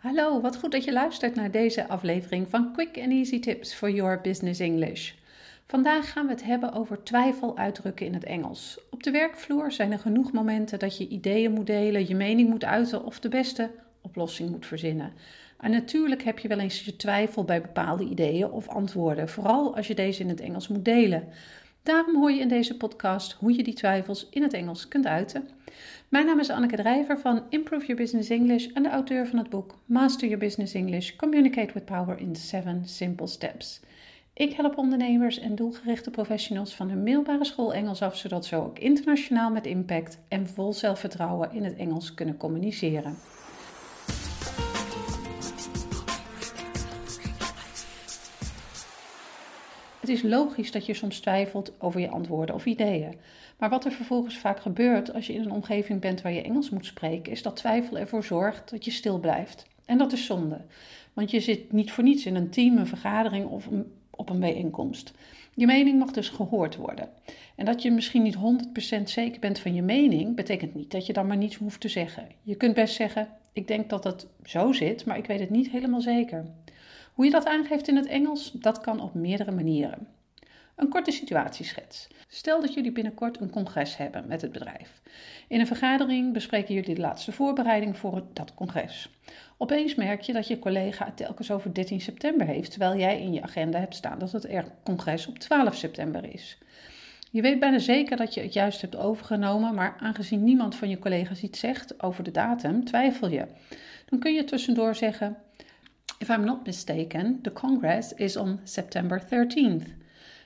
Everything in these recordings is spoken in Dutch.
Hallo, wat goed dat je luistert naar deze aflevering van Quick and Easy Tips for Your Business English. Vandaag gaan we het hebben over twijfel uitdrukken in het Engels. Op de werkvloer zijn er genoeg momenten dat je ideeën moet delen, je mening moet uiten of de beste oplossing moet verzinnen. En natuurlijk heb je wel eens je twijfel bij bepaalde ideeën of antwoorden, vooral als je deze in het Engels moet delen. Daarom hoor je in deze podcast hoe je die twijfels in het Engels kunt uiten. Mijn naam is Anneke Drijver van Improve Your Business English en de auteur van het boek Master Your Business English: Communicate with Power in 7 Simple Steps. Ik help ondernemers en doelgerichte professionals van hun middelbare school Engels af, zodat ze ook internationaal met impact en vol zelfvertrouwen in het Engels kunnen communiceren. Het is logisch dat je soms twijfelt over je antwoorden of ideeën. Maar wat er vervolgens vaak gebeurt als je in een omgeving bent waar je Engels moet spreken, is dat twijfel ervoor zorgt dat je stil blijft. En dat is zonde. Want je zit niet voor niets in een team, een vergadering of op een bijeenkomst. Je mening mag dus gehoord worden. En dat je misschien niet 100% zeker bent van je mening, betekent niet dat je dan maar niets hoeft te zeggen. Je kunt best zeggen: Ik denk dat het zo zit, maar ik weet het niet helemaal zeker. Hoe je dat aangeeft in het Engels, dat kan op meerdere manieren. Een korte situatieschets. Stel dat jullie binnenkort een congres hebben met het bedrijf. In een vergadering bespreken jullie de laatste voorbereiding voor dat congres. Opeens merk je dat je collega het telkens over 13 september heeft, terwijl jij in je agenda hebt staan dat het er congres op 12 september is. Je weet bijna zeker dat je het juist hebt overgenomen, maar aangezien niemand van je collega's iets zegt over de datum, twijfel je. Dan kun je tussendoor zeggen: If I'm not mistaken, the Congress is on September 13th.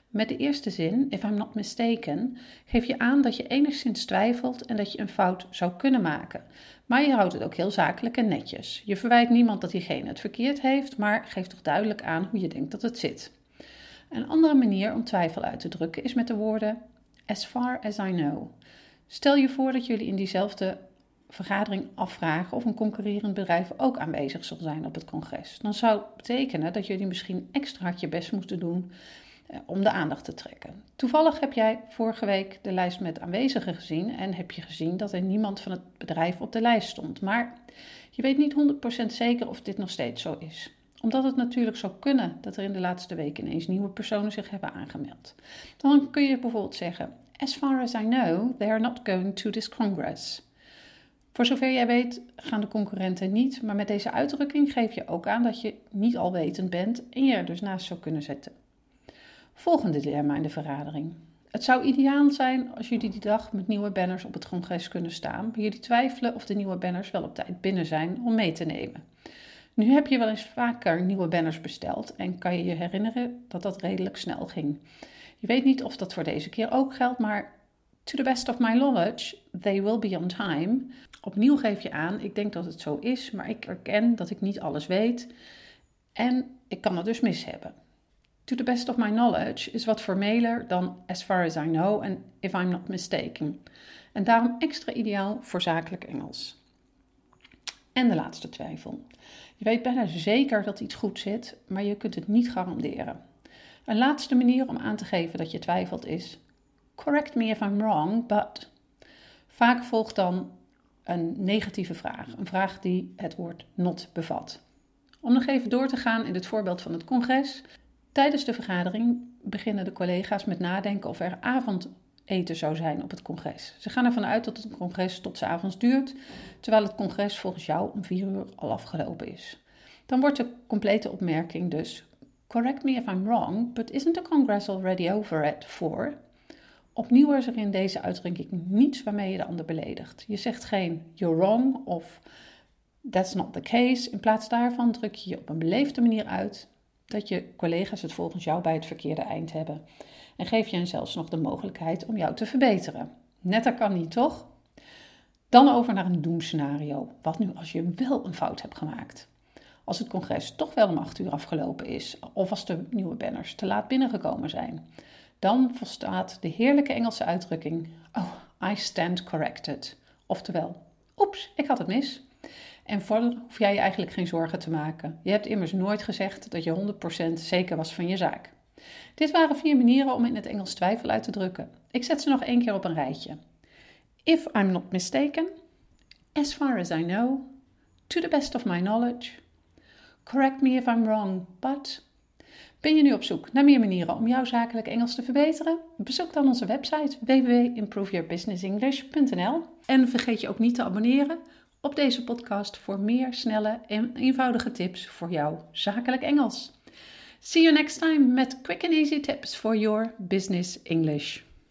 Met de eerste zin, if I'm not mistaken, geef je aan dat je enigszins twijfelt en dat je een fout zou kunnen maken. Maar je houdt het ook heel zakelijk en netjes. Je verwijt niemand dat diegene het verkeerd heeft, maar geeft toch duidelijk aan hoe je denkt dat het zit. Een andere manier om twijfel uit te drukken is met de woorden as far as I know. Stel je voor dat jullie in diezelfde vergadering afvragen of een concurrerend bedrijf ook aanwezig zal zijn op het congres. Dan zou het betekenen dat jullie misschien extra hard je best moeten doen eh, om de aandacht te trekken. Toevallig heb jij vorige week de lijst met aanwezigen gezien en heb je gezien dat er niemand van het bedrijf op de lijst stond. Maar je weet niet 100% zeker of dit nog steeds zo is omdat het natuurlijk zou kunnen dat er in de laatste weken ineens nieuwe personen zich hebben aangemeld. Dan kun je bijvoorbeeld zeggen: As far as I know, they are not going to this congress. Voor zover jij weet gaan de concurrenten niet, maar met deze uitdrukking geef je ook aan dat je niet alwetend bent en je er dus naast zou kunnen zetten. Volgende dilemma in de vergadering. Het zou ideaal zijn als jullie die dag met nieuwe banners op het congres kunnen staan, maar jullie twijfelen of de nieuwe banners wel op tijd binnen zijn om mee te nemen. Nu heb je wel eens vaker nieuwe banners besteld en kan je je herinneren dat dat redelijk snel ging. Je weet niet of dat voor deze keer ook geldt, maar to the best of my knowledge, they will be on time. Opnieuw geef je aan, ik denk dat het zo is, maar ik erken dat ik niet alles weet en ik kan het dus mis hebben. To the best of my knowledge is wat formeler dan as far as I know en if I'm not mistaken. En daarom extra ideaal voor zakelijk Engels. En de laatste twijfel. Je weet bijna zeker dat iets goed zit, maar je kunt het niet garanderen. Een laatste manier om aan te geven dat je twijfelt is: correct me if I'm wrong, but. Vaak volgt dan een negatieve vraag, een vraag die het woord not bevat. Om nog even door te gaan in het voorbeeld van het congres. Tijdens de vergadering beginnen de collega's met nadenken of er avondeten zou zijn op het congres. Ze gaan ervan uit dat het congres tot avonds duurt, terwijl het congres volgens jou om vier uur al afgelopen is. Dan wordt de complete opmerking dus: Correct me if I'm wrong, but isn't the congress already over at four? Opnieuw is er in deze uitdrukking niets waarmee je de ander beledigt. Je zegt geen you're wrong of that's not the case. In plaats daarvan druk je je op een beleefde manier uit dat je collega's het volgens jou bij het verkeerde eind hebben. En geef je hen zelfs nog de mogelijkheid om jou te verbeteren. Netter kan niet, toch? Dan over naar een doemscenario. Wat nu als je wel een fout hebt gemaakt? Als het congres toch wel om acht uur afgelopen is, of als de nieuwe banners te laat binnengekomen zijn, dan volstaat de heerlijke Engelse uitdrukking: Oh, I stand corrected. Oftewel, oeps, ik had het mis. En verder hoef jij je eigenlijk geen zorgen te maken. Je hebt immers nooit gezegd dat je 100% zeker was van je zaak. Dit waren vier manieren om in het Engels twijfel uit te drukken. Ik zet ze nog één keer op een rijtje. If I'm not mistaken, as far as I know, to the best of my knowledge, Correct me if I'm wrong, but. Ben je nu op zoek naar meer manieren om jouw zakelijk Engels te verbeteren? Bezoek dan onze website www.improveyourbusinessenglish.nl en vergeet je ook niet te abonneren op deze podcast voor meer snelle en eenvoudige tips voor jouw zakelijk Engels. See you next time met quick and easy tips for your business English.